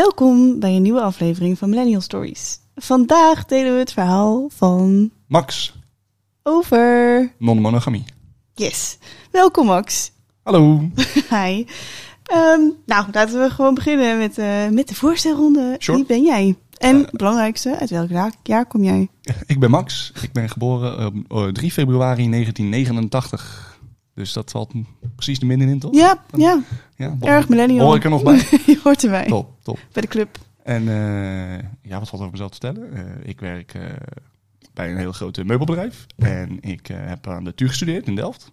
Welkom bij een nieuwe aflevering van Millennial Stories. Vandaag delen we het verhaal van Max, over. non-monogamie. Yes. Welkom Max. Hallo. Hi. Ehm, nou, laten we gewoon beginnen met, eh, met de voorstelronde. Sure. Wie ben jij? En Eh. het belangrijkste, uit welk jaar, kom jij? Ik ben Max. Ik ben geboren op eh, 3 februari 1989. Dus dat valt precies de middenin, toch? Ja, ja, Ja, erg millennial. Hoor ik er nog bij? Je hoort erbij. top, top. Bij de club. En eh, ja, wat valt over mezelf te vertellen? Eh, ik werk eh, bij een heel groot meubelbedrijf. En ik heb aan de TU gestudeerd in Delft.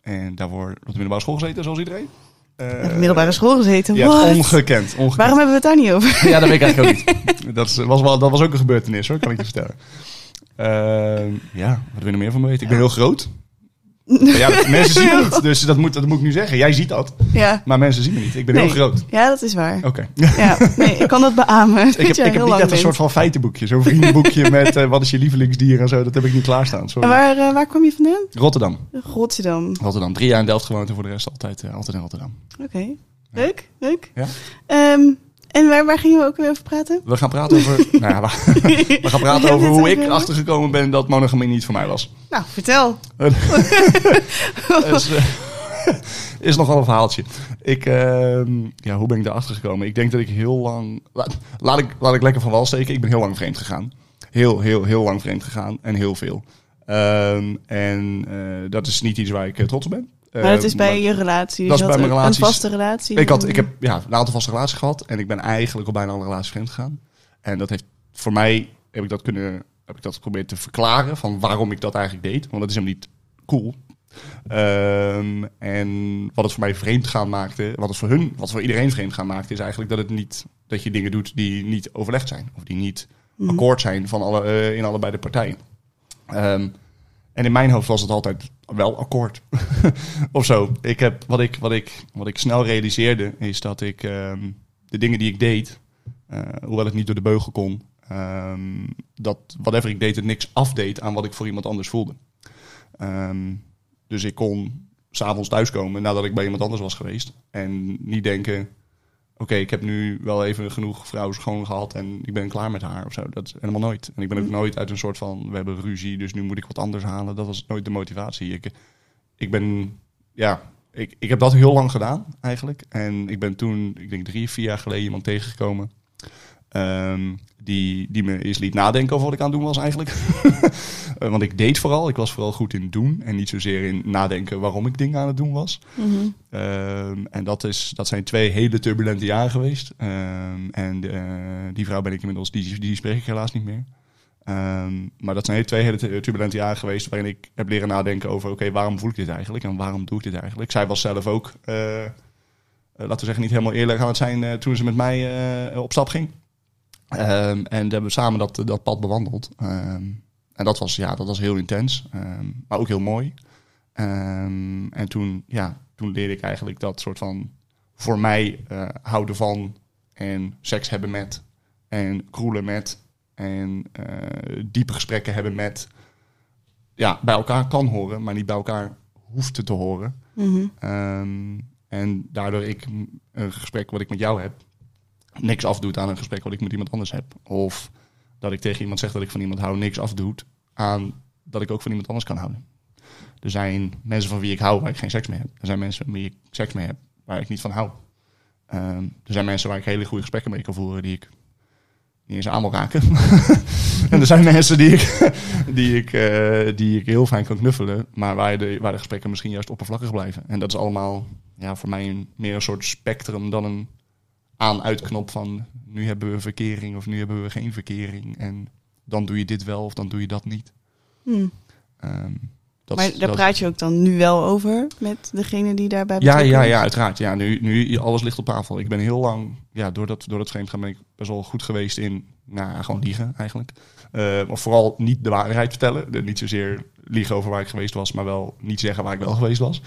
En daarvoor op de middelbare school gezeten, zoals iedereen. Hebt op middelbare school gezeten. Ja, ongekend, ongekend. Waarom hebben we het daar niet over? Ja, dat weet ik eigenlijk ook niet. Dat, is, was wel, dat was ook een gebeurtenis hoor, kan ik je vertellen. Ja, wat wil je nog meer van me weten? Ik ben heel groot. Ja, mensen zien me niet, dus dat moet, dat moet ik nu zeggen. Jij ziet dat, Ja. maar mensen zien me niet. Ik ben Nee. heel groot. ja, dat is waar. Oké. Ja, nee, ik kan dat beamen. Ik heb, ik heb niet echt een soort van feitenboekje. Zo'n vriendenboekje met eh, wat is je lievelingsdier en zo. Dat heb ik niet klaarstaan. Sorry. En waar, eh, waar kom je vandaan? Rotterdam. Rotterdam. Rotterdam. Drie jaar in Delft gewoond en voor de rest altijd, eh, altijd in Rotterdam. Oké. Leuk, leuk. Ja. Ehm, en waar, waar gingen we ook weer over praten? We gaan praten over, nou ja, we, we gaan praten over hoe ik achtergekomen ben dat monogamie niet voor mij was. Nou, vertel. is, eh, is nog wel een verhaaltje. Ik, ehm, ja, hoe ben ik daarachter gekomen? Ik denk dat ik heel lang. Laat, laat, ik, laat ik lekker van wal steken. Ik ben heel lang vreemd gegaan. Heel, heel, heel lang vreemd gegaan. En heel veel. Ehm, en eh, dat is niet iets waar ik eh, trots op ben. Maar dat Eh, is bij maar je relatie. dat is bij mijn een relaties. vaste relatie. Ik, had, ik heb ja, een aantal vaste relaties gehad. En ik ben eigenlijk op bijna alle relaties vreemd gegaan. En dat heeft voor mij heb ik dat kunnen. Heb ik dat geprobeerd te verklaren van waarom ik dat eigenlijk deed. Want dat is hem niet cool. Ehm, en wat het voor mij vreemd gaan maakte, wat het voor hun, wat voor iedereen vreemd gaan maakte, is eigenlijk dat het niet dat je dingen doet die niet overlegd zijn of die niet Mhm. akkoord zijn van alle, eh, in allebei de partijen. Ehm, en in mijn hoofd was het altijd wel akkoord. of zo. Ik heb, wat, ik, wat, ik, wat ik snel realiseerde, is dat ik ehm, de dingen die ik deed, eh, hoewel het niet door de beugel kon, ehm, dat whatever ik deed, het niks afdeed aan wat ik voor iemand anders voelde. Ehm, dus ik kon s'avonds thuiskomen nadat ik bij iemand anders was geweest. En niet denken, oké, ik heb nu wel even genoeg vrouwen schoon gehad en ik ben klaar met haar of zo. Dat is helemaal nooit. En ik ben ook nooit uit een soort van, we hebben ruzie, dus nu moet ik wat anders halen. Dat was nooit de motivatie. Ik, ik ben, ja, ik, ik heb dat heel lang gedaan eigenlijk. En ik ben toen, ik denk drie, vier jaar geleden iemand tegengekomen. Ehm, die, die me eens liet nadenken over wat ik aan het doen was eigenlijk. Eh, Want ik deed vooral. Ik was vooral goed in doen. En niet zozeer in nadenken waarom ik dingen aan het doen was. Mhm. Ehm, en dat, is, dat zijn twee hele turbulente jaren geweest. Ehm, en eh, die vrouw ben ik inmiddels, die, die spreek ik helaas niet meer. Maar dat zijn twee hele tu- turbulente jaren geweest waarin ik heb leren nadenken over, oké, waarom voel ik dit eigenlijk en waarom doe ik dit eigenlijk? Zij was zelf ook, eh, laten we zeggen, niet helemaal eerlijk aan het zijn toen ze met mij op stap ging. Ehm, en we hebben samen dat, dat pad bewandeld. Ehm, en dat was, ja, dat was heel intens, ehm, maar ook heel mooi. En toen, ja, toen leerde ik eigenlijk dat soort van voor mij eh, houden van en seks hebben met en kroelen met en eh, diepe gesprekken hebben met ja, bij elkaar kan horen, maar niet bij elkaar hoeft te horen. Mhm. En daardoor ik een gesprek wat ik met jou heb, niks afdoet aan een gesprek wat ik met iemand anders heb. Of dat ik tegen iemand zeg dat ik van iemand hou, niks afdoet aan dat ik ook van iemand anders kan houden. Er zijn mensen van wie ik hou waar ik geen seks mee heb. Er zijn mensen van wie ik seks mee heb waar ik niet van hou. Ehm, er zijn mensen waar ik hele goede gesprekken mee kan voeren die ik niet eens aan wil raken. en er zijn mensen die ik, die, ik, eh, die ik heel fijn kan knuffelen, maar waar de, waar de gesprekken misschien juist oppervlakkig blijven. En dat is allemaal ja, voor mij een, meer een soort spectrum dan een aan-uitknop van nu hebben we verkering of nu hebben we geen verkering. En dan doe je dit wel of dan doe je dat niet. Hm. Ehm, dat Maar daar dat- praat je ook dan nu wel over met degene die daarbij ja, betrokken ja, is? ja, uiteraard. Ja, nu, nu alles ligt op tafel. Ik ben heel lang, ja, door dat, door dat vreemdgaan ben ik best wel goed geweest in, nou, ja, gewoon liegen eigenlijk. Eh, maar vooral niet de waarheid vertellen. Niet zozeer liegen over waar ik geweest was, maar wel niet zeggen waar ik wel geweest was.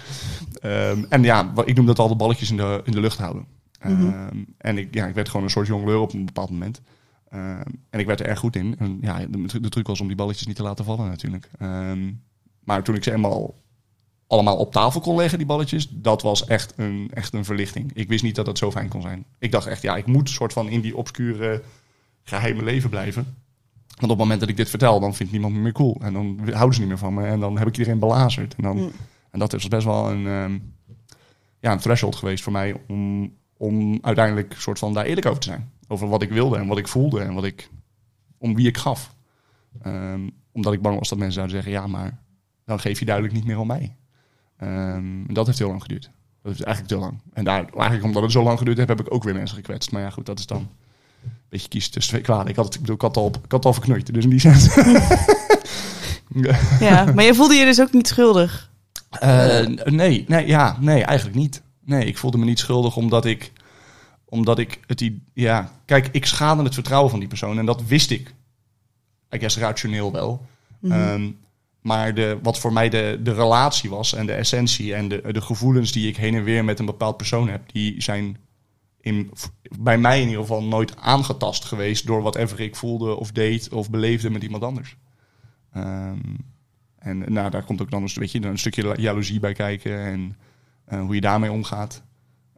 Ehm, en ja, ik noem dat al de balletjes in de, in de lucht houden. Mhm. Ehm, en ik, ja, ik werd gewoon een soort jongleur op een bepaald moment. Ehm, en ik werd er erg goed in. En ja, de, de truc was om die balletjes niet te laten vallen natuurlijk. Ehm, maar toen ik ze eenmaal allemaal op tafel kon leggen, die balletjes, dat was echt een, echt een verlichting. Ik wist niet dat dat zo fijn kon zijn. Ik dacht echt, ja, ik moet soort van in die obscure geheime leven blijven. Want op het moment dat ik dit vertel, dan vindt niemand me meer cool. En dan houden ze niet meer van me. En dan heb ik iedereen belazerd. En, dan, Mm. en dat is best wel een, ja, een threshold geweest voor mij om, om uiteindelijk soort van daar eerlijk over te zijn. Over wat ik wilde en wat ik voelde en wat ik, om wie ik gaf. Ehm, omdat ik bang was dat mensen zouden zeggen, ja, maar dan geef je duidelijk niet meer om mij. Ehm, dat heeft heel lang geduurd. Dat is eigenlijk te lang. En daar, eigenlijk omdat het zo lang geduurd heeft, heb ik ook weer mensen gekwetst. Maar ja, goed, dat is dan een beetje kiezen tussen twee kwaden. Ik had het, ik bedoel, ik had al, ik had al verknoeid, dus in die zin. Ja, maar je voelde je dus ook niet schuldig. Eh, nee, nee, ja, nee, eigenlijk niet. Nee, ik voelde me niet schuldig omdat ik, omdat ik het, ja, kijk, ik schade het vertrouwen van die persoon en dat wist ik. Ik guess rationeel wel. Mhm. Ehm, maar de, wat voor mij de, de relatie was en de essentie en de, de gevoelens die ik heen en weer met een bepaald persoon heb, die zijn in, bij mij in ieder geval nooit aangetast geweest door whatever ik voelde of deed of beleefde met iemand anders. Ehm, en nou, daar komt ook dan een, weet je, een stukje jaloezie bij kijken en hoe je daarmee omgaat.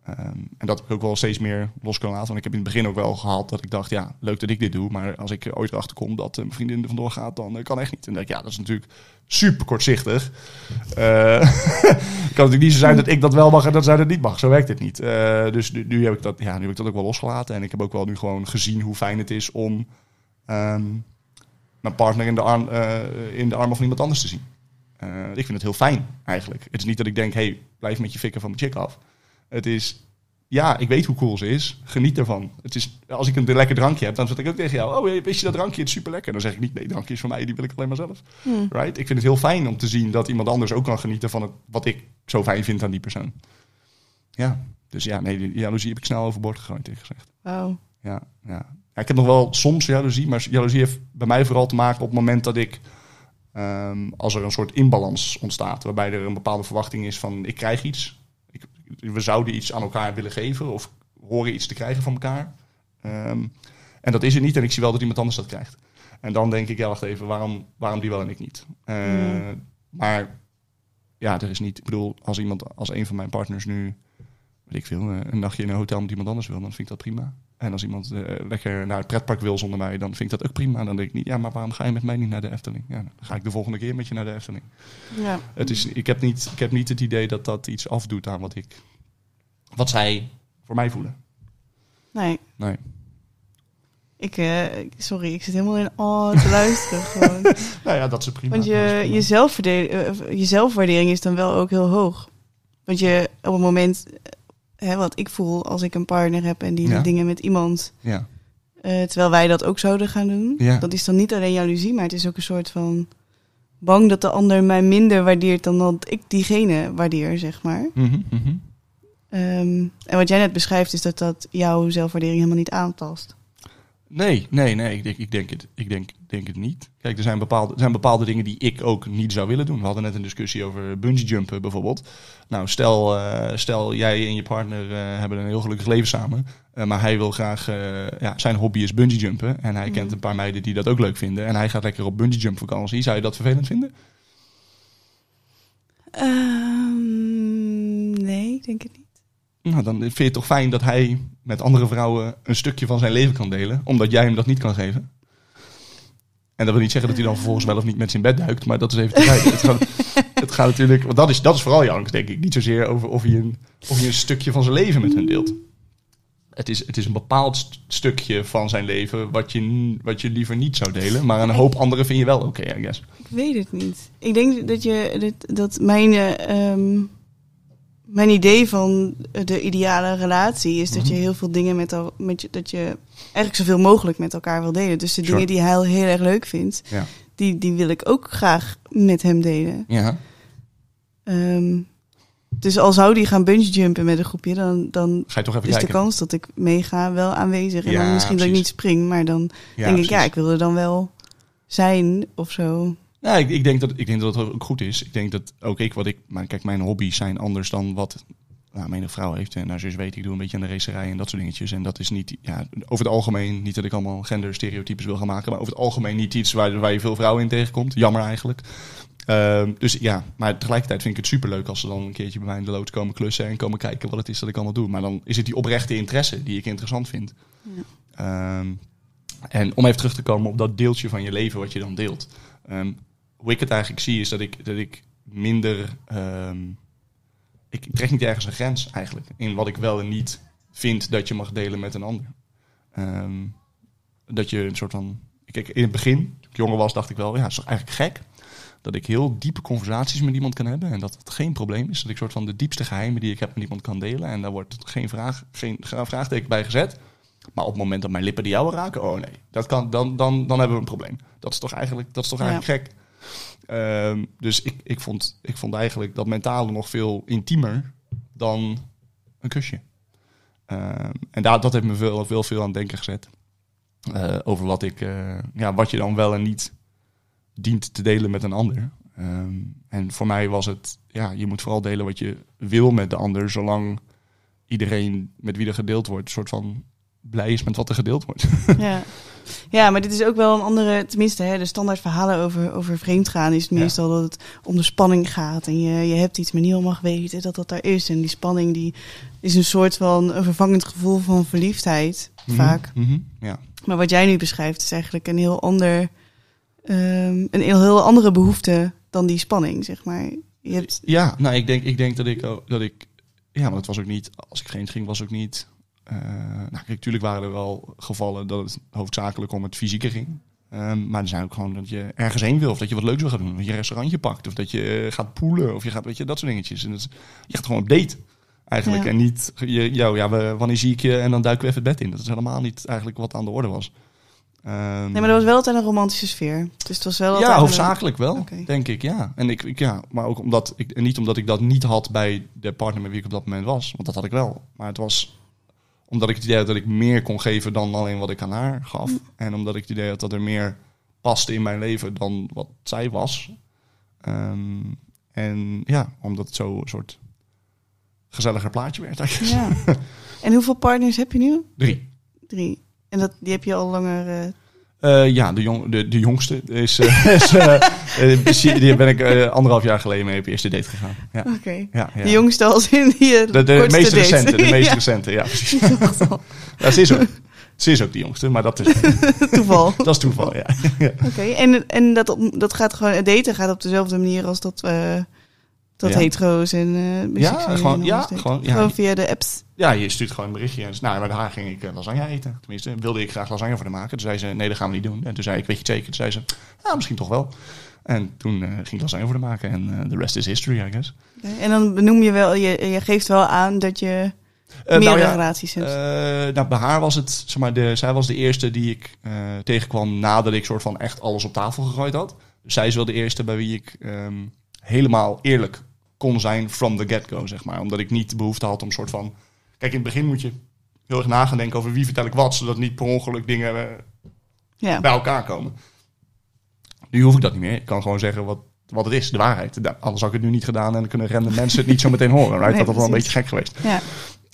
Ehm, en dat ik ook wel steeds meer los kunnen laten. Want ik heb in het begin ook wel gehad dat ik dacht, ja, leuk dat ik dit doe. Maar als ik ooit erachter kom dat eh, mijn vriendin er vandoor gaat, dan eh, kan echt niet. En dan denk ik, ja, dat is natuurlijk super kortzichtig. Eh kan natuurlijk niet zo zijn dat ik dat wel mag en dat zij dat niet mag. Zo werkt het niet. Eh, dus nu, heb ik dat, ja, nu heb ik dat ook wel losgelaten. En ik heb ook wel nu gewoon gezien hoe fijn het is om ehm, mijn partner in de, arm, eh, in de armen van iemand anders te zien. Eh, ik vind het heel fijn eigenlijk. Het is niet dat ik denk, hey, blijf met je fikken van mijn chick af. Het is, ja, ik weet hoe cool ze is. Geniet ervan. Het is, als ik een lekker drankje heb, dan zeg ik ook tegen jou, oh, wist je dat drankje? Het is super lekker. Dan zeg ik niet, nee, drankje is voor mij, die wil ik alleen maar zelf. Hm. Right? Ik vind het heel fijn om te zien dat iemand anders ook kan genieten van het, wat ik zo fijn vind aan die persoon. Ja, dus ja, nee, die jaloezie heb ik snel overboord gegooid, tegen gezegd. Ja, ja. ja, ik heb nog wel soms jaloezie, maar jaloezie heeft bij mij vooral te maken op het moment dat ik, ehm, als er een soort inbalans ontstaat, waarbij er een bepaalde verwachting is van ik krijg iets, ik, we zouden iets aan elkaar willen geven of horen iets te krijgen van elkaar. Ehm, en dat is het niet en ik zie wel dat iemand anders dat krijgt. En dan denk ik, ja, wacht even, waarom, waarom die wel en ik niet? Eh, Hmm. Maar ja, er is niet, ik bedoel, als iemand, als een van mijn partners nu, weet ik veel, eh, een nachtje in een hotel met iemand anders wil, dan vind ik dat prima. En als iemand eh, lekker naar het pretpark wil zonder mij, dan vind ik dat ook prima. Dan denk ik niet, ja, maar waarom ga je met mij niet naar de Efteling? Ja, dan ga ik de volgende keer met je naar de Efteling. Ja. Het is, ik, heb niet, ik heb niet het idee dat dat iets afdoet aan wat ik, wat zij voor mij voelen. Nee. Nee. Ik, eh, sorry, ik zit helemaal in oh te luisteren gewoon. Nou ja, dat is prima. Want je, prima. je, je zelfwaardering is dan wel ook heel hoog. Want je op het moment, hè, wat ik voel als ik een partner heb en die Ja. doet dingen met iemand, Ja. eh, terwijl wij dat ook zouden gaan doen, Ja. dat is dan niet alleen jaloezie, maar het is ook een soort van bang dat de ander mij minder waardeert dan dat ik diegene waardeer, zeg maar. Mhm, mhm. Ehm, en wat jij net beschrijft is dat dat jouw zelfwaardering helemaal niet aantast. Nee, nee, nee. Ik denk, ik denk, het, ik denk, denk het niet. Kijk, er zijn, bepaalde, er zijn bepaalde dingen die ik ook niet zou willen doen. We hadden net een discussie over bungee jumpen bijvoorbeeld. Nou, stel, eh, stel jij en je partner eh, hebben een heel gelukkig leven samen. eh, maar hij wil graag, ja, zijn hobby is bungee jumpen. En hij Mhm. kent een paar meiden die dat ook leuk vinden. En hij gaat lekker op bungee jump vakantie. Zou je dat vervelend vinden? Ehm, nee, ik denk het niet. Nou, dan vind je het toch fijn dat hij met andere vrouwen een stukje van zijn leven kan delen. Omdat jij hem dat niet kan geven. En dat wil niet zeggen dat hij dan vervolgens wel of niet met zijn bed duikt. Maar dat is even te kijken. het, gaat, het gaat natuurlijk... Want dat is, dat is vooral jouw angst, denk ik. Niet zozeer over of je, een, of je een stukje van zijn leven met hen deelt. Het is, het is een bepaald st- stukje van zijn leven wat je, wat je liever niet zou delen. Maar een hoop anderen vind je wel oké, I guess. Ik weet het niet. Ik denk dat, je, dat, dat mijn, eh, ehm, mijn idee van de ideale relatie is dat je Mhm. heel veel dingen met, al, met je, dat je eigenlijk zoveel mogelijk met elkaar wil delen. Dus de Sure. dingen die hij heel, heel erg leuk vindt, Ja. die, die wil ik ook graag met hem delen. Ja. Ehm, dus al zou die gaan bungee jumpen met een groepje, dan, dan Ga je toch even is de kans dat ik meega wel aanwezig. En Ja, dan misschien dat ik niet spring, maar dan Ja, denk ik, ja, ik wil er dan wel zijn of zo. Ja, ik, ik, denk dat, ik denk dat het ook goed is. Ik denk dat ook ik, wat ik... Maar kijk, mijn hobby's zijn anders dan wat nou, mijn vrouw heeft. En nou, zus weet, ik doe een beetje aan de racerij en dat soort dingetjes. En dat is niet, ja, over het algemeen, niet dat ik allemaal genderstereotypes wil gaan maken, maar over het algemeen niet iets waar, waar je veel vrouwen in tegenkomt. Jammer eigenlijk. Ehm, dus ja, maar tegelijkertijd vind ik het superleuk als ze dan een keertje bij mij in de loods komen klussen en komen kijken wat het is dat ik allemaal doe. Maar dan is het die oprechte interesse die ik interessant vind. Ja. Ehm, en om even terug te komen op dat deeltje van je leven wat je dan deelt. Ehm, hoe ik het eigenlijk zie is dat ik, dat ik minder... ehm, ik trek niet ergens een grens eigenlijk in wat ik wel en niet vind dat je mag delen met een ander. Ehm, dat je een soort van... Kijk, in het begin, toen ik jonger was, dacht ik wel, ja, het is toch eigenlijk gek dat ik heel diepe conversaties met iemand kan hebben en dat het geen probleem is. Dat ik soort van de diepste geheimen die ik heb met iemand kan delen en daar wordt geen, vraag, geen vraagteken bij gezet. Maar op het moment dat mijn lippen de jouwe raken, oh nee, dat kan, dan, dan, dan hebben we een probleem. Dat is toch eigenlijk, dat is toch Ja. eigenlijk gek. Ehm, dus ik, ik, vond, ik vond eigenlijk dat mentale nog veel intiemer dan een kusje. Ehm, en daar, dat heeft me veel, veel, veel aan het denken gezet. Eh, over wat, ik, eh, ja, wat je dan wel en niet dient te delen met een ander. Ehm, en voor mij was het, ja, je moet vooral delen wat je wil met de ander, zolang iedereen met wie er gedeeld wordt, een soort van blij is met wat er gedeeld wordt. Ja. ja, maar dit is ook wel een andere, tenminste, hè, de standaard verhalen over, over vreemdgaan is Ja. meestal dat het om de spanning gaat. En je, je hebt iets, maar niemand mag weten dat dat daar is. En die spanning die is een soort van een vervangend gevoel van verliefdheid, vaak. Mhm, Ja. Maar wat jij nu beschrijft is eigenlijk een heel ander, ehm, een heel, heel andere behoefte dan die spanning, zeg maar. Je hebt, Ja, nou, ik denk, ik denk dat ik dat ik, ja, maar het was ook niet, als ik vreemd ging, was ook niet, nou, kijk, natuurlijk waren er wel gevallen dat het hoofdzakelijk om het fysieke ging. Ehm, maar er zijn ook gewoon dat je ergens heen wil, of dat je wat leuks wil gaan doen, of je een restaurantje pakt, of dat je eh, gaat poelen, of je gaat, weet je, dat soort dingetjes. En dat is, je gaat gewoon op date, eigenlijk. Ja. En niet, je, ja, we, wanneer zie ik je, en dan duiken we even het bed in. Dat is helemaal niet eigenlijk wat aan de orde was. Ehm, nee, maar dat was wel altijd een romantische sfeer. Dus het was wel ja, een- hoofdzakelijk wel, denk ik, ja. En ik, ik- ja, maar ook omdat ik, en niet omdat ik dat niet had bij de partner met wie ik op dat moment was, want dat had ik wel. Maar het was omdat ik het idee had dat ik meer kon geven dan alleen wat ik aan haar gaf. En omdat ik het idee had dat er meer paste in mijn leven dan wat zij was. Ehm, en ja, omdat het zo een soort gezelliger plaatje werd. eigenlijk. Ja. En hoeveel partners heb je nu? Drie. Drie. En dat, die heb je al langer. eh, Eh, ja, de, jong, de, de jongste is, eh, is eh, die ben ik anderhalf jaar geleden mee op eerste date gegaan. Ja, Oké. ja, ja. De jongste als in die. De, meest date. recente, de meest Ja, recente, ja precies. Ja, ze, is ook, ze is ook de jongste, maar dat is, Toeval. dat is toeval, ja. ja. Oké. En, en dat, op- dat gaat gewoon. Het daten gaat op dezelfde manier als dat. Dat Ja. hetero's en eh biseksuelen gewoon- en ja, gewoon- ja. Gewoon via de apps. Ja, je stuurt gewoon een berichtje. En, nou, met haar ging ik eh, lasagne eten. Tenminste, wilde ik graag lasagne voor haar maken. Toen zei ze, nee, dat gaan we niet doen. En toen zei ik, weet je het zeker? Toen zei ze, ja, misschien toch wel. En toen eh, ging ik lasagne voor haar maken. En the rest is history, I guess. En dan benoem je wel. Je, je geeft wel aan dat je meerdere nou ja, relaties hebt. Nou, bij haar was het, zeg maar, de, zij was de eerste die ik tegenkwam nadat ik soort van echt alles op tafel gegooid had. Dus zij is wel de eerste bij wie ik ehm, helemaal eerlijk kon zijn from the get-go, zeg maar. Omdat ik niet de behoefte had om soort van... Kijk, in het begin moet je heel erg na gaan denken over wie vertel ik wat, zodat niet per ongeluk dingen eh, bij elkaar komen. Nu hoef ik dat niet meer. Ik kan gewoon zeggen wat, wat het is, de waarheid. Anders had ik het nu niet gedaan en dan kunnen random mensen het niet zo meteen horen. Right? Nee, dat was wel een beetje gek geweest. ja.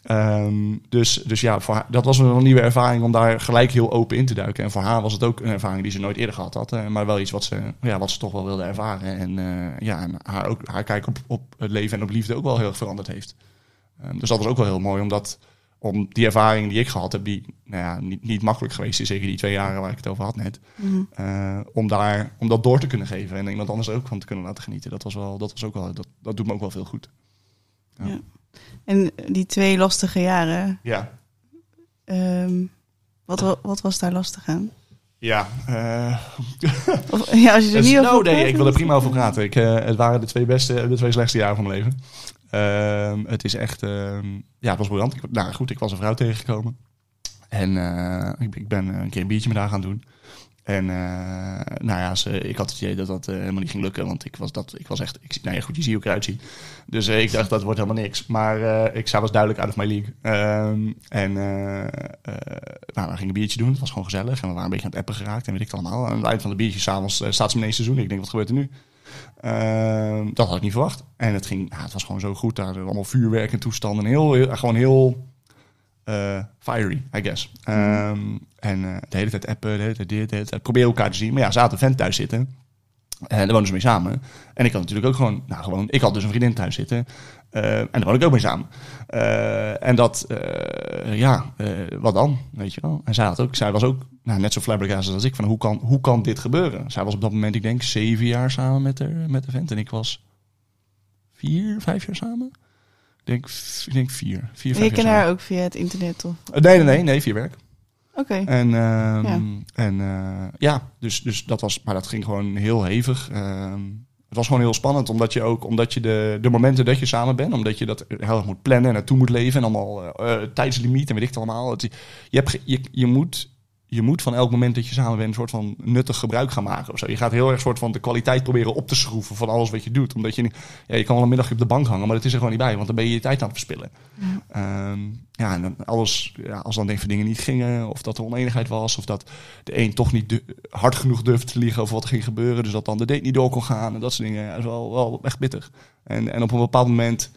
Ehm, dus, dus ja, voor haar- dat was een nieuwe ervaring om daar gelijk heel open in te duiken. En voor haar was het ook een ervaring die ze nooit eerder gehad had. eh, maar wel iets wat ze, ja, wat ze toch wel wilde ervaren. En eh, ja, en haar, ook, haar kijk op, op het leven en op liefde ook wel heel erg veranderd heeft. Ehm, dus dat was ook wel heel mooi, omdat om die ervaring die ik gehad heb, die nou ja, niet, niet makkelijk geweest is, zeker die twee jaren waar ik het over had net. Mhm. eh, om, daar, om dat door te kunnen geven en iemand anders ook van te kunnen laten genieten. Dat was wel, dat was ook wel, dat, dat doet me ook wel veel goed. Ja. Ja. En die twee lastige jaren. Ja, ehm, wat, wa- wat was daar lastig aan? ja. Of, ja, als je er niet over nee, ik wil er prima over praten. Ik, eh, het waren de twee beste, de twee slechtste jaren van mijn leven. Ehm, het is echt, ehm, ja, het was briljant. Ik, nou goed, ik was een vrouw tegengekomen. En eh, ik, ik ben een keer een biertje met haar gaan doen. En eh, nou ja, ze, ik had het idee dat dat eh, helemaal niet ging lukken. Want ik was, dat, ik was echt, ik, nou ja, goed, je ziet hoe ik eruit zie. Dus eh, ik dacht, dat wordt helemaal niks. Maar ik, was duidelijk out of my league. Ehm, en nou, we gingen een biertje doen. Het was gewoon gezellig. En we waren een beetje aan het appen geraakt. En weet ik het allemaal. Aan het eind van de biertje, s'avonds, staat ze me ineens te zoenen. Ik denk, wat gebeurt er nu? Ehm, dat had ik niet verwacht. En het ging, nou, het was gewoon zo goed. Daar allemaal vuurwerk en toestanden. Heel, heel, gewoon heel fiery, I guess. Ehm, en eh, de hele tijd appen, de hele tijd dit, de hele tijd proberen elkaar te zien. Maar ja, ze had een vent thuis zitten. En daar woonden ze mee samen. En ik had natuurlijk ook gewoon, nou gewoon, ik had dus een vriendin thuis zitten. Eh, en daar woon ik ook mee samen. Eh, en dat, eh, ja, eh, wat dan? Weet je wel. En zij, had ook, zij was ook nou, net zo flabbergasted als ik. Van hoe kan, hoe kan dit gebeuren? Zij was op dat moment, ik denk, zeven jaar samen met de, met de vent. En ik was vier, vijf jaar samen. Ik denk, ik denk vier. vier vijf je kent jaar haar ook via het internet, samen. Nee, nee, nee, nee, vier werk. Oké. En, ehm, Ja. en eh, ja, dus, dus dat was, maar dat ging gewoon heel hevig. Ehm, het was gewoon heel spannend, omdat je ook, omdat je de, de momenten dat je samen bent, omdat je dat heel erg moet plannen en naartoe moet leven en allemaal eh, eh, tijdslimiet en weet ik het allemaal. Het, je, hebt, je, je, moet, je moet van elk moment dat je samen bent een soort van nuttig gebruik gaan maken of zo. Je gaat heel erg soort van de kwaliteit proberen op te schroeven van alles wat je doet. Omdat je, ja, je kan wel een middagje op de bank hangen, maar dat is er gewoon niet bij, want dan ben je je tijd aan het verspillen. Ehm, ja, en dan alles, ja, als dan denk ik dingen niet gingen, of dat er oneenigheid was, of dat de een toch niet hard genoeg durfde te liegen over wat er ging gebeuren, dus dat dan de date niet door kon gaan en dat soort dingen, ja, dat is wel, wel echt bitter. En, en op een bepaald moment,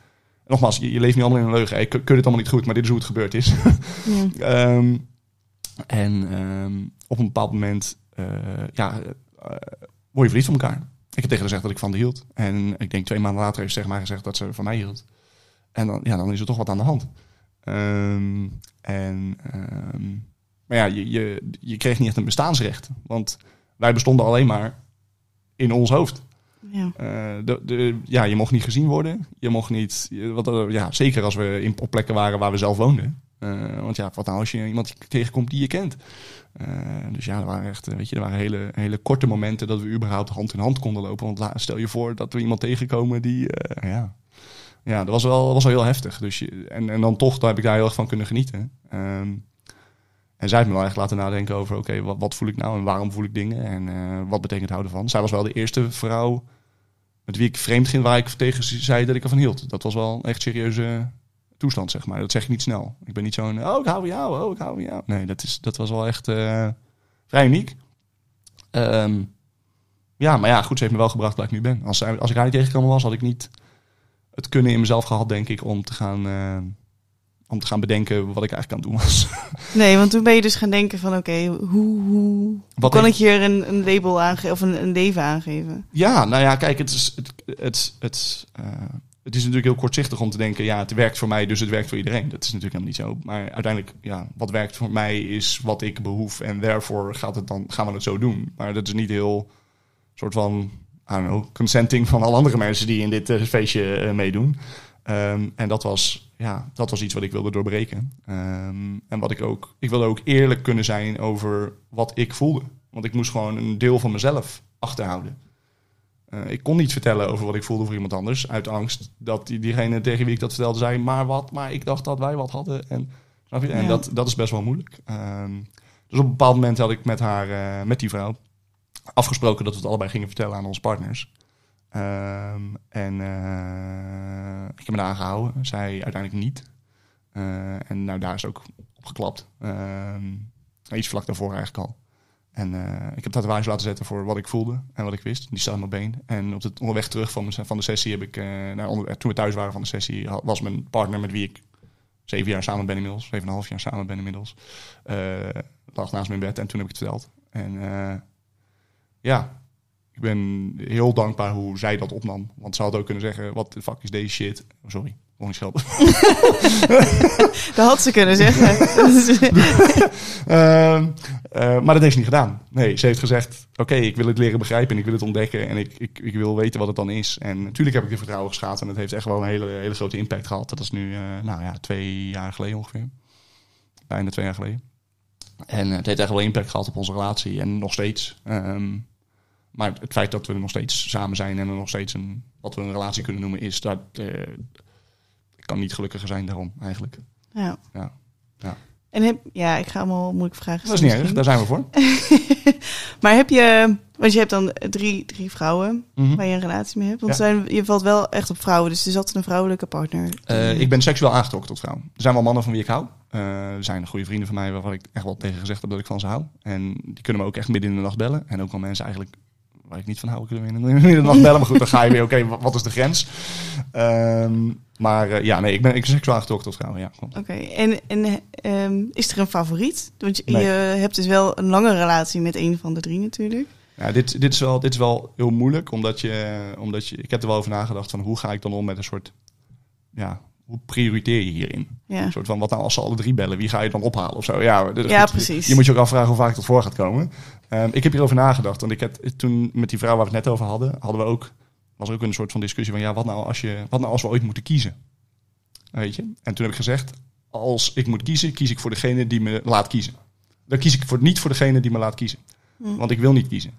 nogmaals, je, leeft niet allemaal in een leugen, je kun het allemaal niet goed, maar dit is hoe het gebeurd is. Ja. Ehm, en ehm, op een bepaald moment, eh, ja, eh, word je verliefd op elkaar. Ik heb tegen haar gezegd dat ik van de hield. En ik denk twee maanden later heeft ze tegen mij gezegd dat ze van mij hield. En dan, ja, dan is er toch wat aan de hand. Ehm, en, ehm, maar ja, je, je, je kreeg niet echt een bestaansrecht. Want wij bestonden alleen maar in ons hoofd. Ja. Eh, de, de, ja, je mocht niet gezien worden. Je mocht niet. Wat, ja, zeker als we in, op plekken waren waar we zelf woonden. Eh, want ja, wat nou als je iemand tegenkomt die je kent? Eh, dus ja, er waren echt, eh, weet je, er waren hele, hele korte momenten dat we überhaupt hand in hand konden lopen. Want stel je voor dat we iemand tegenkomen die, ja, ja, dat was wel, was wel heel heftig. Dus je, en, en dan toch, daar heb ik daar heel erg van kunnen genieten. Ehm, en zij heeft me wel echt laten nadenken over, oké, wat, wat voel ik nou en waarom voel ik dingen en wat betekent houden van. Zij was wel de eerste vrouw met wie ik vreemd ging, waar ik tegen zei dat ik ervan hield. Dat was wel echt serieuze toestand, zeg maar. Dat zeg je niet snel. Ik ben niet zo'n, oh, ik hou van jou, oh, ik hou van jou. Nee, dat, is, dat was wel echt eh, vrij uniek. Ehm, ja, maar ja, goed, ze heeft me wel gebracht waar ik nu ben. Als, als ik haar niet tegengekomen was, had ik niet het kunnen in mezelf gehad, denk ik, om te gaan, eh, om te gaan bedenken wat ik eigenlijk aan het doen was. Nee, want toen ben je dus gaan denken van oké, hoe, hoe, hoe Wat kan ik- ik hier een, een label aangeven of een, een leven aangeven? Ja, nou ja, kijk, het is, het, het, het, eh, het is natuurlijk heel kortzichtig om te denken, ja, het werkt voor mij, dus het werkt voor iedereen. Dat is natuurlijk helemaal niet zo. Maar uiteindelijk, ja, wat werkt voor mij is wat ik behoef en daarvoor gaat het dan, gaan we het zo doen. Maar dat is niet heel soort van, I don't know, consenting van alle andere mensen die in dit eh, feestje eh, meedoen. Ehm, en dat was, ja, dat was iets wat ik wilde doorbreken. Ehm, en wat ik ook, ik wilde ook eerlijk kunnen zijn over wat ik voelde. Want ik moest gewoon een deel van mezelf achterhouden. Eh, ik kon niet vertellen over wat ik voelde voor iemand anders. Uit angst dat die, diegene tegen wie ik dat vertelde zei... maar wat, maar ik dacht dat wij wat hadden. En, snap je? en Ja. dat, dat is best wel moeilijk. Ehm, dus op een bepaald moment had ik met haar, eh, met die vrouw... afgesproken dat we het allebei gingen vertellen aan onze partners. Ehm, en eh, ik heb me daar aan gehouden. Zij uiteindelijk niet. En nou, daar is ook op geklapt. Ehm, iets vlak daarvoor eigenlijk al. En eh, ik heb tatoeage laten zetten voor wat ik voelde en wat ik wist. Die staan op mijn been. En op de onderweg terug van, mijn- van de sessie heb ik... eh, nou, toen we thuis waren van de sessie... was mijn partner met wie ik zeven jaar samen ben inmiddels. Zeven en een half jaar samen ben inmiddels. eh, lag naast mijn bed en toen heb ik het verteld. En ja, ik ben heel dankbaar hoe zij dat opnam. Want ze had ook kunnen zeggen... Wat de fuck is deze shit? Sorry, schelden. Dat had ze kunnen zeggen. Ehm, eh, maar dat heeft ze niet gedaan. Nee, ze heeft gezegd: Oké, ik wil het leren begrijpen en ik wil het ontdekken en ik, ik, ik wil weten wat het dan is. En natuurlijk heb ik de vertrouwen geschaad en het heeft echt wel een hele, hele grote impact gehad. Dat is nu, eh, nou ja, twee jaar geleden ongeveer. Bijna twee jaar geleden. En eh, het heeft echt wel impact gehad op onze relatie en nog steeds. Ehm, maar het feit dat we nog steeds samen zijn en er nog steeds een, wat we een relatie kunnen noemen, is dat. Kan niet gelukkiger zijn daarom, eigenlijk. ja. Ja. Ja. En heb, ja, ik ga allemaal moeilijke vragen Dat is niet erg, daar zijn we voor. Maar heb je, want je hebt dan drie, drie vrouwen Mhm. waar je een relatie mee hebt. Want Ja. zijn, je valt wel echt op vrouwen, dus er is altijd een vrouwelijke partner. Eh, ik ben seksueel aangetrokken tot vrouwen. Er zijn wel mannen van wie ik hou. Eh, er zijn goede vrienden van mij waarvan ik echt wel tegen gezegd heb dat ik van ze hou. En die kunnen me ook echt midden in de nacht bellen. En ook wel mensen eigenlijk waar ik niet van hou, kunnen me in de, nacht bellen. Maar goed, dan ga je weer, oké, wa- wat is de grens? Ehm, maar eh, ja, nee, ik ben, ik seksueel aangetrokken tot vrouwen, ja. Oké, en, en ehm, is er een favoriet? Want je, Nee. je hebt dus wel een lange relatie met een van de drie natuurlijk. Ja, dit, dit, is wel, dit is wel heel moeilijk, omdat je, omdat je... Ik heb er wel over nagedacht van hoe ga ik dan om met een soort... Ja, hoe prioriteer je hierin? Ja. Een soort van, wat nou als ze alle drie bellen? Wie ga je dan ophalen of zo? Ja, dit- Ja, goed, precies. Je moet je ook afvragen hoe vaak dat voor gaat komen. Ehm, ik heb hierover nagedacht. Want ik heb toen met die vrouw waar we het net over hadden, hadden we ook, was er ook een soort van discussie van ja, wat nou als je, wat nou als we ooit moeten kiezen? Weet je? En toen heb ik gezegd, als ik moet kiezen, kies ik voor degene die me laat kiezen. Dan kies ik voor, niet voor degene die me laat kiezen. Hm. Want ik wil niet kiezen.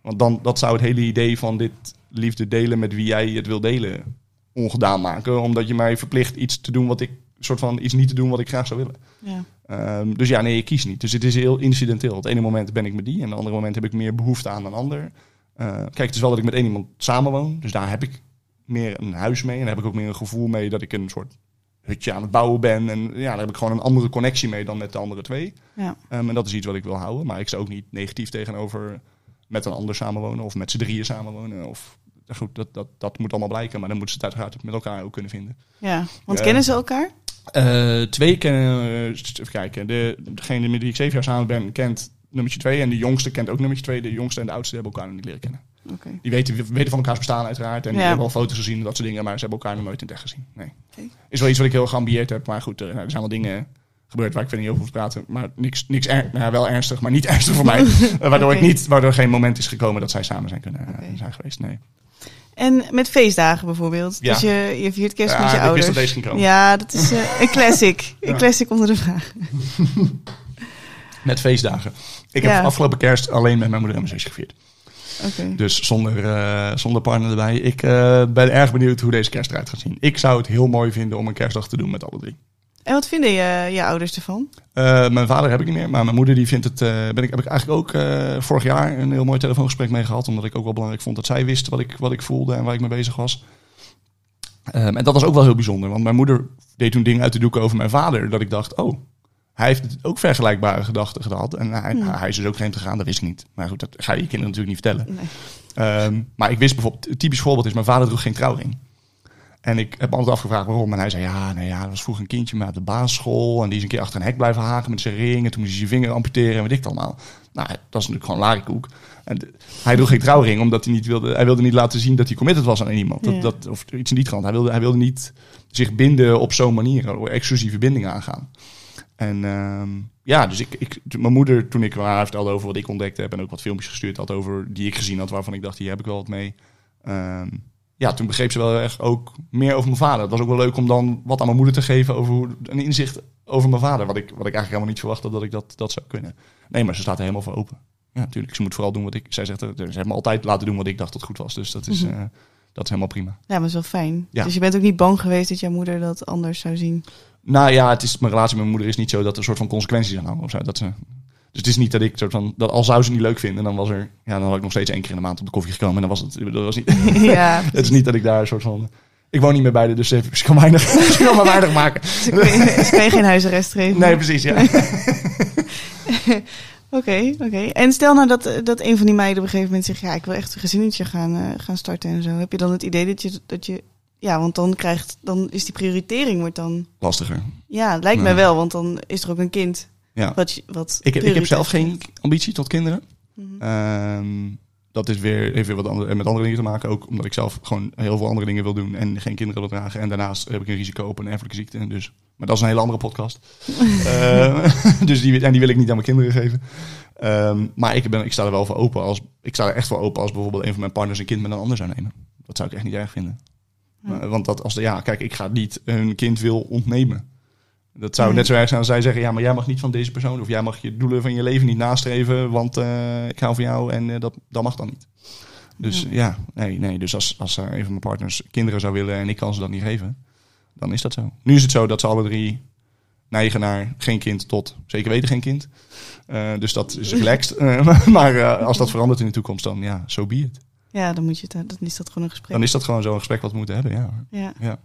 Want dan, dat zou het hele idee van dit liefde delen met wie jij het wil delen ongedaan maken. Omdat je mij verplicht iets te doen wat ik, soort van iets niet te doen wat ik graag zou willen. Ja. Ehm, dus ja, nee, ik kies niet. Dus het is heel incidenteel. Het ene moment ben ik met die en het andere moment heb ik meer behoefte aan een ander. Eh, kijk, het is wel dat ik met één iemand samenwoon. Dus daar heb ik meer een huis mee. En daar heb ik ook meer een gevoel mee dat ik een soort hutje aan het bouwen ben. En ja, daar heb ik gewoon een andere connectie mee dan met de andere twee. Ja. Ehm, en dat is iets wat ik wil houden. Maar ik sta ook niet negatief tegenover met een ander samenwonen of met z'n drieën samenwonen. Of, goed, dat, dat, dat moet allemaal blijken. Maar dan moeten ze het uiteraard met elkaar ook kunnen vinden. ja. Want kennen ze elkaar? Eh, twee kennen, eh, even kijken, de, degene met wie ik zeven jaar samen ben, kent nummertje twee. En de jongste kent ook nummertje twee. De jongste en de oudste hebben elkaar nog niet leren kennen. Oké. Die weten, weten van elkaars bestaan uiteraard. En die hebben al foto's gezien en dat soort dingen. Maar ze hebben elkaar nog nooit in het echt gezien. Nee. Is wel iets wat ik heel geambieerd heb. Maar goed, er, nou, er zijn wel dingen gebeurd waar ik verder niet over te praten. Maar niks, niks er, nou, wel ernstig, maar niet ernstig voor mij. Eh, waardoor, ik niet, waardoor er geen moment is gekomen dat zij samen zijn kunnen eh, zijn geweest. Nee. En met feestdagen bijvoorbeeld. Ja. Dus je, je viert kerst Ja, met je ouders. dat deze. Ja, dat is eh, een classic. Een classic onder de vraag. Met feestdagen. Ik heb afgelopen kerst alleen met mijn moeder en mijn zusje gevierd. Dus zonder, eh, zonder partner erbij. Ik eh, ben erg benieuwd hoe deze kerst eruit gaat zien. Ik zou het heel mooi vinden om een kerstdag te doen met alle drie. En wat vinden je, je ouders ervan? Eh, mijn vader heb ik niet meer, maar mijn moeder die vindt het. eh, ben ik, heb ik eigenlijk ook eh, vorig jaar een heel mooi telefoongesprek mee gehad. Omdat ik ook wel belangrijk vond dat zij wist wat ik, wat ik voelde en waar ik mee bezig was. Ehm, en dat was ook wel heel bijzonder, want mijn moeder deed toen dingen uit de doeken over mijn vader. Dat ik dacht, oh, hij heeft ook vergelijkbare gedachten gehad. En hij, Hmm. hij is dus ook vreemd gegaan, dat wist ik niet. Maar goed, dat ga je je kinderen natuurlijk niet vertellen. Nee. Ehm, maar ik wist bijvoorbeeld, typisch voorbeeld is, mijn vader droeg geen trouwring. En ik heb altijd afgevraagd waarom. En hij zei, ja, nou ja, dat was vroeger een kindje met de basisschool. En die is een keer achter een hek blijven haken met zijn ring. En toen moest hij zijn vinger amputeren en weet ik het allemaal. Nou, dat is natuurlijk gewoon larikoek. En de- hij droeg geen trouwring, omdat hij niet wilde... Hij wilde niet laten zien dat hij committed was aan iemand. Dat, Ja. dat, of iets in die trant. Hij wilde, hij wilde niet zich binden op zo'n manier. Exclusieve bindingen aangaan. En ehm, ja, dus ik, ik, mijn moeder, toen ik haar vertelde over wat ik ontdekt heb en ook wat filmpjes gestuurd had over die ik gezien had, waarvan ik dacht, hier heb ik wel wat mee. Ehm, ja, toen begreep ze wel echt ook meer over mijn vader. Het was ook wel leuk om dan wat aan mijn moeder te geven over hoe, een inzicht over mijn vader. Wat ik, wat ik eigenlijk helemaal niet verwachtte dat ik dat, dat zou kunnen. Nee, maar ze staat er helemaal voor open. Ja, natuurlijk. Ze moet vooral doen wat ik. Zij zegt, ze heeft me altijd laten doen wat ik dacht dat goed was. Dus dat is, Mhm. eh, dat is helemaal prima. Ja, maar dat is wel fijn. Ja. Dus je bent ook niet bang geweest dat jouw moeder dat anders zou zien. Nou ja, het is, mijn relatie met mijn moeder is niet zo dat er een soort van consequenties aan hangen of zo. Dat ze, dus het is niet dat ik soort van, dat al zou ze niet leuk vinden, dan was er, ja, dan had ik nog steeds één keer in de maand op de koffie gekomen en dan was het, dat was niet, ja, het is niet dat ik daar een soort van, ik woon niet meer bij de, dus ze ze kan weinig, ze kan maar weinig maken. je, dus je geen huisarrest geven. Nee, precies, ja. Oké, oké. En stel nou dat, dat een van die meiden op een gegeven moment zegt... ja, ik wil echt een gezinnetje gaan, eh, gaan starten en zo. Heb je dan het idee dat je... Dat je ja, want dan krijgt... Dan is die prioritering wordt dan... Lastiger. Ja, lijkt Ja. mij wel, want dan is er ook een kind. Ja. Wat, wat Ik, ik heb zelf geen heeft. ambitie tot kinderen. Mhm. Ehm, dat is weer even wat andere, met andere dingen te maken. Ook omdat ik zelf gewoon heel veel andere dingen wil doen en geen kinderen wil dragen. En daarnaast heb ik een risico op een erfelijke ziekte. Dus, maar dat is een hele andere podcast. Eh, dus die, en die wil ik niet aan mijn kinderen geven. Ehm, maar ik, ben, ik sta er wel voor open. Als, ik sta er echt voor open als bijvoorbeeld een van mijn partners een kind met een ander zou nemen. Dat zou ik echt niet erg vinden. Ja. Maar- want dat als de, ja, kijk, ik ga niet een kind wil ontnemen. Dat zou net zo erg zijn als zij zeggen: ja, maar jij mag niet van deze persoon. Of jij mag je doelen van je leven niet nastreven. Want eh, ik hou van jou en eh, dat, dat mag dan niet. Dus Ja. ja, nee, nee. Dus als, als er een van mijn partners kinderen zou willen en ik kan ze dat niet geven, dan is dat zo. Nu is het zo dat ze alle drie neigen naar geen kind tot zeker weten geen kind. Eh, dus dat is relaxed. Maar als dat verandert in de toekomst, dan ja, zo so be it. Ja, dan, moet je het, dan is dat gewoon een gesprek. Dan is dat gewoon zo'n gesprek wat we moeten hebben, ja. Ja. Ja.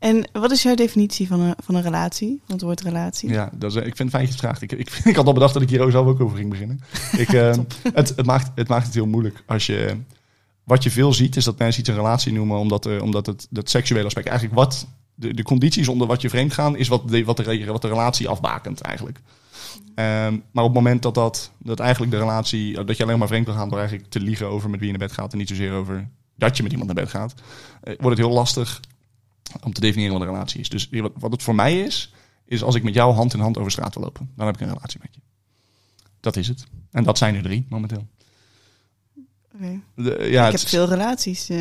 En wat is jouw definitie van een, van een relatie? Van het woord relatie? Ja, dat is, ik vind het fijn dat je het vraagt. Ik, ik, ik had al bedacht dat ik hier ook zelf ook over ging beginnen. Ik, eh, het, het, maakt, het maakt het heel moeilijk. Als je, wat je veel ziet, is dat mensen iets een relatie noemen, omdat, eh, omdat het, dat seksuele aspect, eigenlijk wat de, de condities onder wat je vreemd gaan, is wat de, wat, de, wat de relatie afbakent eigenlijk. Ehm, maar op het moment dat, dat, dat eigenlijk de relatie, dat je alleen maar vreemd wil gaan door eigenlijk te liegen over met wie je naar bed gaat en niet zozeer over dat je met iemand naar bed gaat, eh, wordt het heel lastig om te definiëren wat een relatie is. Dus wat, het voor mij is, is als ik met jou hand in hand over straat wil lopen, dan heb ik een relatie met je. Dat is het. En dat zijn er drie momenteel. Oké. De- ja, ik heb veel relaties. eh.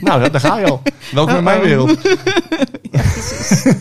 nou, daar, ga je al. Welkom in mijn Uh-oh. wereld. ja, precies.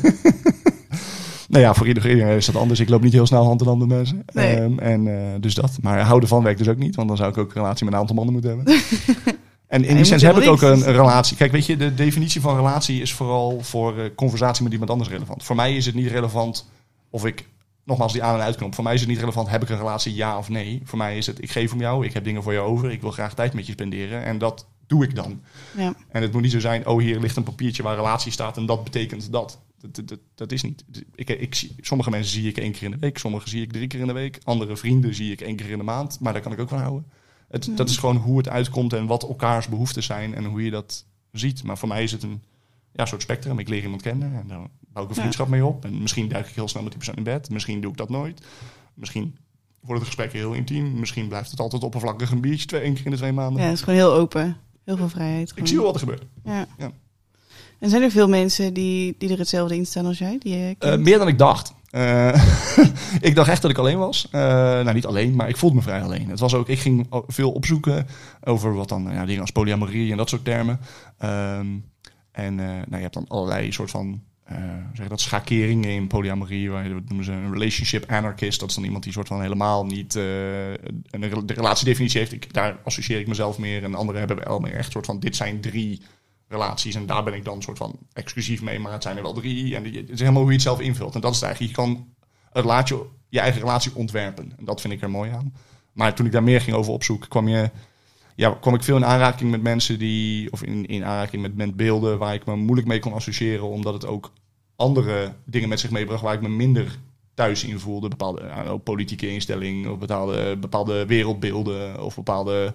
Nou ja, voor ieder- iedereen is dat anders. Ik loop niet heel snel hand in hand met mensen. Nee. Ehm, en eh, dus dat. Maar houden van werkt dus ook niet. Want dan zou ik ook een relatie met een aantal mannen moeten hebben. en in die je heb ik ook een, relatie. Kijk, weet je, de definitie van relatie is vooral voor eh, conversatie met iemand anders relevant. Voor mij is het niet relevant of ik, nogmaals die aan- en uitknop. Voor mij is het niet relevant, heb ik een relatie, ja of nee. Voor mij is het, ik geef om jou, ik heb dingen voor jou over. Ik wil graag tijd met je spenderen. En dat doe ik dan. Ja. En het moet niet zo zijn, oh hier ligt een papiertje waar relatie staat en dat betekent dat. Dat, dat, dat, dat is niet. Ik, ik zie, sommige mensen zie ik één keer in de week, sommige zie ik drie keer in de week. Andere vrienden zie ik één keer in de maand, maar daar kan ik ook van houden. Het, Dat is gewoon hoe het uitkomt en wat elkaars behoeften zijn en hoe je dat ziet. Maar voor mij is het een ja, soort spectrum. Ik leer iemand kennen en daar bouw ik een Ja. vriendschap mee op. En misschien duik ik heel snel met die persoon in bed. Misschien doe ik dat nooit. Misschien wordt het gesprek heel intiem. Misschien blijft het altijd oppervlakkig een biertje twee, één keer in de twee maanden. ja, het is gewoon heel open. Heel veel vrijheid. Ik gewoon. zie wel wat er gebeurt. Ja. Ja. En zijn er veel mensen die, die er hetzelfde in staan als jij? Die Eh, meer dan ik dacht. Eh, ik dacht echt dat ik alleen was. Eh, nou, niet alleen, maar ik voelde me vrij alleen. Het was ook, ik ging veel opzoeken over wat dan, ja, dingen als polyamorie en dat soort termen. Ehm, en eh, nou, je hebt dan allerlei soort van, zeg dat, schakeringen in polyamorie. Waar dat noemen ze een relationship anarchist. Dat is dan iemand die soort van helemaal niet een de relatiedefinitie heeft. Ik, daar associeer ik mezelf meer. En anderen hebben wel meer echt soort van, dit zijn drie relaties. En daar ben ik dan soort van exclusief mee, maar het zijn er wel drie. En het is helemaal hoe je het zelf invult. En dat is het eigenlijk. Je kan het laat je je eigen relatie ontwerpen. En dat vind ik er mooi aan. Maar toen ik daar meer ging over opzoeken, kwam, je, ja, kwam ik veel in aanraking met mensen die, of in, in aanraking met, beelden waar ik me moeilijk mee kon associëren, omdat het ook andere dingen met zich meebracht waar ik me minder thuis in voelde. Bepaalde know, politieke instelling, of bepaalde, bepaalde wereldbeelden, of bepaalde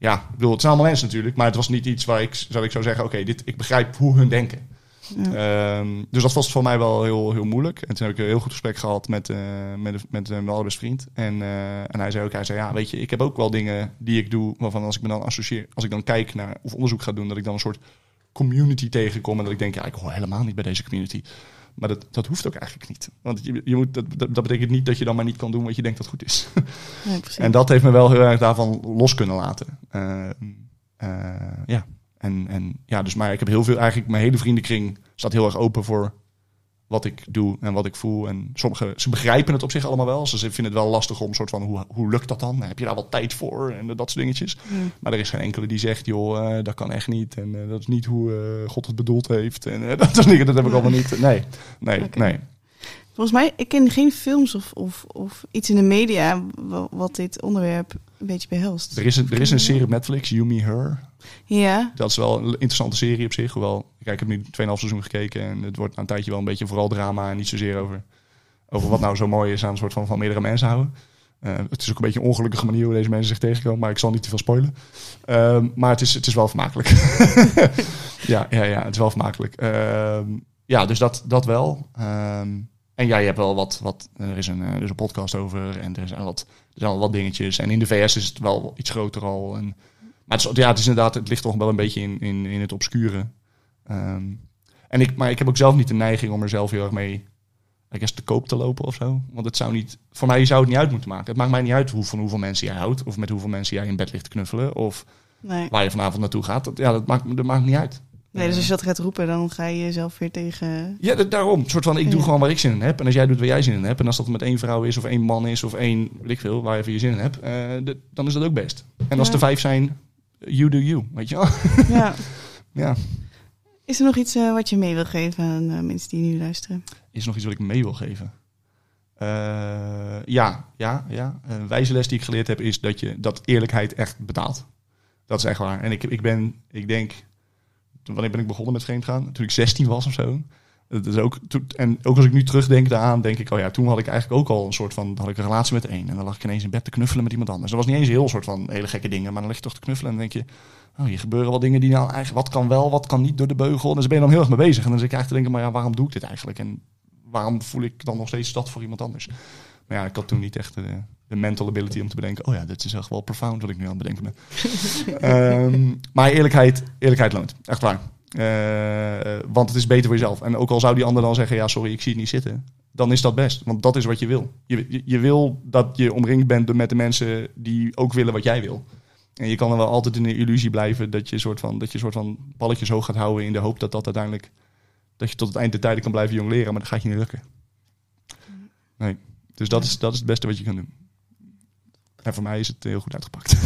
ja, ik bedoel, het zijn allemaal mensen natuurlijk, maar het was niet iets waar ik, zou ik zou zeggen, oké, dit, ik begrijp hoe hun denken. Ehm, dus dat was voor mij wel heel, heel moeilijk. En toen heb ik een heel goed gesprek gehad met, eh, met, met, met mijn allerbeste vriend. En, eh, en hij zei ook, hij zei, ja, weet je, ik heb ook wel dingen die ik doe, waarvan als ik me dan associeer, als ik dan kijk naar of onderzoek ga doen, dat ik dan een soort community tegenkom en dat ik denk, ja, ik hoor helemaal niet bij deze community. Maar dat, dat hoeft ook eigenlijk niet. Want je, je moet, dat, dat betekent niet dat je dan maar niet kan doen wat je denkt dat goed is. Precies. En dat heeft me wel heel erg daarvan los kunnen laten. Eh, eh, ja. En, en ja, dus maar ik heb heel veel, eigenlijk mijn hele vriendenkring staat heel erg open voor wat ik doe en wat ik voel. En sommigen, ze begrijpen het op zich allemaal wel. Ze vinden het wel lastig om soort van, hoe, hoe lukt dat dan? Heb je daar wel tijd voor? En dat soort dingetjes. Maar er is geen enkele die zegt, joh, eh, dat kan echt niet. En eh, dat is niet hoe eh, God het bedoeld heeft. En dat soort dingen, dat heb ik allemaal niet. Nee, nee, nee. Volgens mij, ik ken geen films of, of, of iets in de media wa- wat dit onderwerp een beetje behelst. Er is, een, er is een serie op Netflix, You, Me, Her. Ja, Dat is wel een interessante serie op zich. Hoewel, kijk, ik heb nu 2,5 seizoen gekeken. En het wordt na een tijdje wel een beetje vooral drama. En niet zozeer over, over wat nou zo mooi is aan een soort van, van meerdere mensen houden. Eh, het is ook een beetje een ongelukkige manier hoe deze mensen zich tegenkomen. Maar ik zal niet te veel spoilen. Ehm, maar het is, het is wel vermakelijk. ja, ja, ja, het is wel vermakelijk. Ehm, ja, dus dat, dat wel. Ehm, en ja, je hebt wel wat. wat er, is een, eh, er is een podcast over. En er zijn, wat, er zijn al wat dingetjes. En in de VS is het wel iets groter al. En, maar het is, ja, het is inderdaad, het ligt toch wel een beetje in, in, in het obscure. Ehm, en ik, maar ik heb ook zelf niet de neiging om er zelf heel erg mee I guess, te koop te lopen of zo. Want het zou niet, voor mij zou het niet uit moeten maken. Het maakt mij niet uit hoe, van hoeveel mensen jij houdt. Of met hoeveel mensen jij in bed ligt te knuffelen. Of nee. waar je vanavond naartoe gaat. Dat, ja, dat maakt, dat maakt niet uit. Nee. Dus als je dat gaat roepen, dan ga je jezelf weer tegen... Ja, da- daarom. Een soort van, ik doe Ja. gewoon waar ik zin in heb. En als jij doet waar jij zin in hebt. En als dat met één vrouw is of één man is of één, weet ik veel, waar je voor je zin in hebt. eh, de- dan is dat ook best. En als Ja. er vijf zijn, you do you. Weet je wel? Ja. ja. Is er nog iets eh, wat je mee wil geven aan eh, mensen die nu luisteren? Is er nog iets wat ik mee wil geven? Ja, ja, ja. Een wijze les die ik geleerd heb is dat, je, dat eerlijkheid echt betaalt. Dat is echt waar. En ik, ik ben, ik denk, wanneer ben ik begonnen met vreemdgaan? Toen ik 16 was of zo. Is ook, en ook als ik nu terugdenk daaraan, denk ik, oh ja, toen had ik eigenlijk ook al een soort van, had ik een relatie met één. En dan lag ik ineens in bed te knuffelen met iemand anders. Dat was niet eens een heel soort van hele gekke dingen, maar dan lig je toch te knuffelen en dan denk je, oh, hier gebeuren wel dingen die nou eigenlijk, wat kan wel, wat kan niet door de beugel. En dan ben je dan heel erg mee bezig. En dan zit ik eigenlijk te denken, maar ja, waarom doe ik dit eigenlijk? En waarom voel ik dan nog steeds dat voor iemand anders? Maar ja, ik had toen niet echt de, de mental ability om te bedenken... oh ja, dit is echt wel profound wat ik nu aan het bedenken ben. Ehm, maar eerlijkheid, eerlijkheid loont. Echt waar. Eh, want het is beter voor jezelf. En ook al zou die ander dan zeggen... ja, sorry, ik zie het niet zitten. Dan is dat best. Want dat is wat je wil. Je, je, je wil dat je omringd bent met de mensen... die ook willen wat jij wil. En je kan er wel altijd in de illusie blijven... dat je een soort van, dat je soort van balletjes hoog gaat houden... in de hoop dat dat uiteindelijk... dat je tot het eind der tijden kan blijven jong leren. Maar dat gaat je niet lukken. Nee. Dus dat is, dat is het beste wat je kan doen. En voor mij is het heel goed uitgepakt.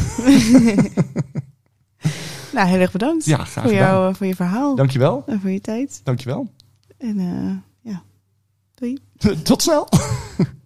Nou, heel erg bedankt Ja, graag voor, jou, eh, voor je verhaal Dankjewel. en voor je tijd. Dankjewel. En eh, ja, doei. Tot snel.